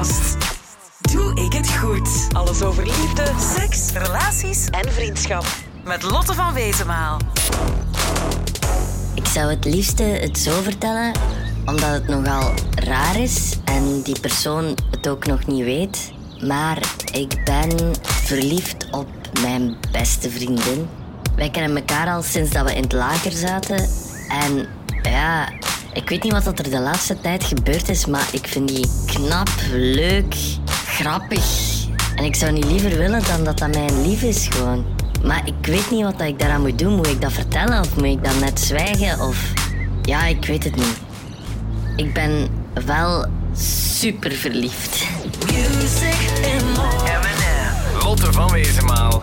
Doe ik het goed? Alles over liefde, seks, relaties en vriendschap. Met Lotte van Wezenmaal. Ik zou het liefste het zo vertellen, omdat het nogal raar is en die persoon het ook nog niet weet. Maar ik ben verliefd op mijn beste vriendin. Wij kennen elkaar al sinds dat we in het lager zaten. En ja, ik weet niet wat er de laatste tijd gebeurd is, maar ik vind die knap, leuk, grappig. En ik zou niet liever willen dan dat dat mijn lief is gewoon. Maar ik weet niet wat ik daaraan moet doen. Moet ik dat vertellen of moet ik dan net zwijgen? Of ja, ik weet het niet. Ik ben wel super verliefd. Lotte van Wezenmaal.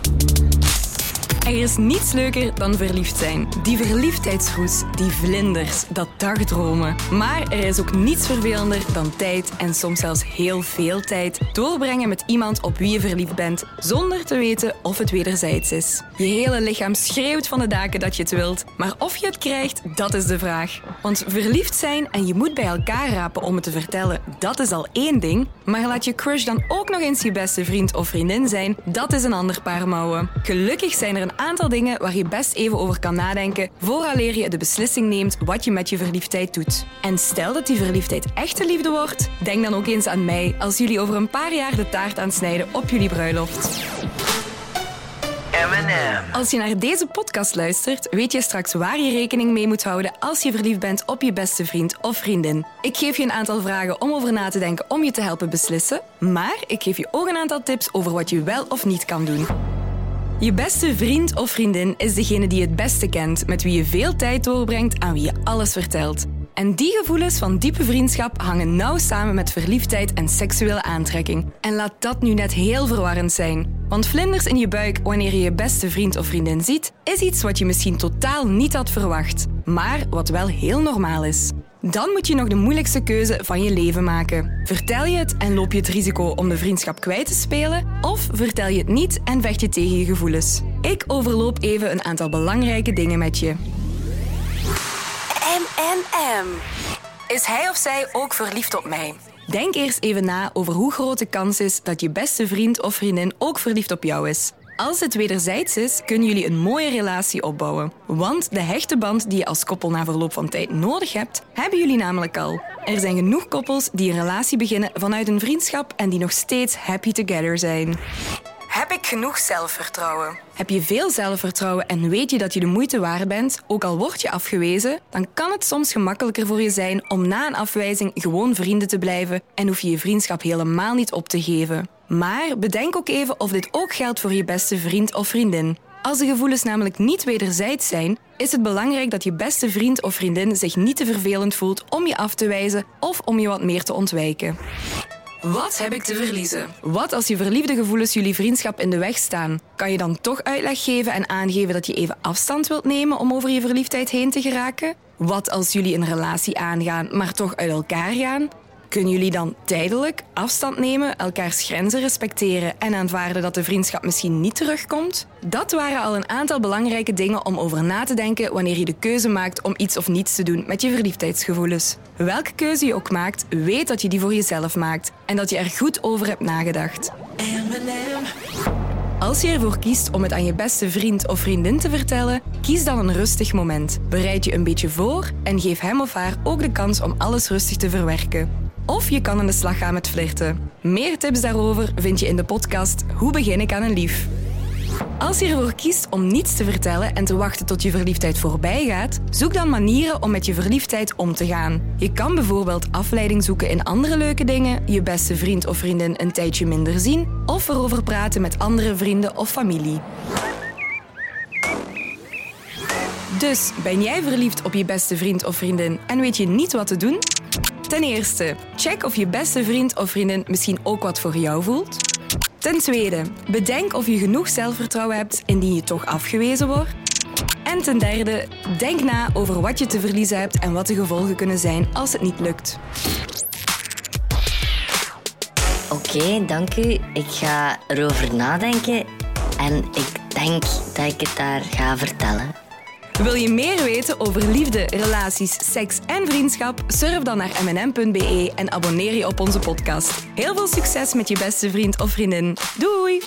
Er is niets leuker dan verliefd zijn. Die verliefdheidsroes, die vlinders, dat dagdromen. Maar er is ook niets vervelender dan tijd en soms zelfs heel veel tijd doorbrengen met iemand op wie je verliefd bent, zonder te weten of het wederzijds is. Je hele lichaam schreeuwt van de daken dat je het wilt, maar of je het krijgt, dat is de vraag. Want verliefd zijn en je moet bij elkaar rapen om het te vertellen, dat is al één ding. Maar laat je crush dan ook nog eens je beste vriend of vriendin zijn, dat is een ander paar mouwen. Gelukkig zijn er een aantal dingen waar je best even over kan nadenken vooraleer je de beslissing neemt wat je met je verliefdheid doet. En stel dat die verliefdheid echte liefde wordt, denk dan ook eens aan mij als jullie over een paar jaar de taart aansnijden op jullie bruiloft. Als je naar deze podcast luistert, weet je straks waar je rekening mee moet houden als je verliefd bent op je beste vriend of vriendin. Ik geef je een aantal vragen om over na te denken om je te helpen beslissen, maar ik geef je ook een aantal tips over wat je wel of niet kan doen. Je beste vriend of vriendin is degene die je het beste kent, met wie je veel tijd doorbrengt, aan wie je alles vertelt. En die gevoelens van diepe vriendschap hangen nauw samen met verliefdheid en seksuele aantrekking. En laat dat nu net heel verwarrend zijn. Want vlinders in je buik wanneer je je beste vriend of vriendin ziet, is iets wat je misschien totaal niet had verwacht, maar wat wel heel normaal is. Dan moet je nog de moeilijkste keuze van je leven maken. Vertel je het en loop je het risico om de vriendschap kwijt te spelen? Of vertel je het niet en vecht je tegen je gevoelens? Ik overloop even een aantal belangrijke dingen met je. M&M. Is hij of zij ook verliefd op mij? Denk eerst even na over hoe groot de kans is dat je beste vriend of vriendin ook verliefd op jou is. Als het wederzijds is, kunnen jullie een mooie relatie opbouwen. Want de hechte band die je als koppel na verloop van tijd nodig hebt, hebben jullie namelijk al. Er zijn genoeg koppels die een relatie beginnen vanuit een vriendschap en die nog steeds happy together zijn. Heb ik genoeg zelfvertrouwen? Heb je veel zelfvertrouwen en weet je dat je de moeite waard bent, ook al word je afgewezen, dan kan het soms gemakkelijker voor je zijn om na een afwijzing gewoon vrienden te blijven en hoef je je vriendschap helemaal niet op te geven. Maar bedenk ook even of dit ook geldt voor je beste vriend of vriendin. Als de gevoelens namelijk niet wederzijds zijn, is het belangrijk dat je beste vriend of vriendin zich niet te vervelend voelt om je af te wijzen of om je wat meer te ontwijken. Wat heb ik te verliezen? Wat als je verliefde gevoelens jullie vriendschap in de weg staan? Kan je dan toch uitleg geven en aangeven dat je even afstand wilt nemen om over je verliefdheid heen te geraken? Wat als jullie een relatie aangaan, maar toch uit elkaar gaan? Kunnen jullie dan tijdelijk afstand nemen, elkaars grenzen respecteren en aanvaarden dat de vriendschap misschien niet terugkomt? Dat waren al een aantal belangrijke dingen om over na te denken wanneer je de keuze maakt om iets of niets te doen met je verliefdheidsgevoelens. Welke keuze je ook maakt, weet dat je die voor jezelf maakt en dat je er goed over hebt nagedacht. Als je ervoor kiest om het aan je beste vriend of vriendin te vertellen, kies dan een rustig moment. Bereid je een beetje voor en geef hem of haar ook de kans om alles rustig te verwerken. Of je kan aan de slag gaan met flirten. Meer tips daarover vind je in de podcast Hoe begin ik aan een lief? Als je ervoor kiest om niets te vertellen en te wachten tot je verliefdheid voorbij gaat, zoek dan manieren om met je verliefdheid om te gaan. Je kan bijvoorbeeld afleiding zoeken in andere leuke dingen, je beste vriend of vriendin een tijdje minder zien of erover praten met andere vrienden of familie. Dus ben jij verliefd op je beste vriend of vriendin en weet je niet wat te doen? Ten eerste, check of je beste vriend of vriendin misschien ook wat voor jou voelt. Ten tweede, bedenk of je genoeg zelfvertrouwen hebt indien je toch afgewezen wordt. En ten derde, denk na over wat je te verliezen hebt en wat de gevolgen kunnen zijn als het niet lukt. Oké, dank u. Ik ga erover nadenken en ik denk dat ik het daar ga vertellen. Wil je meer weten over liefde, relaties, seks en vriendschap? Surf dan naar mnm.be en abonneer je op onze podcast. Heel veel succes met je beste vriend of vriendin. Doei!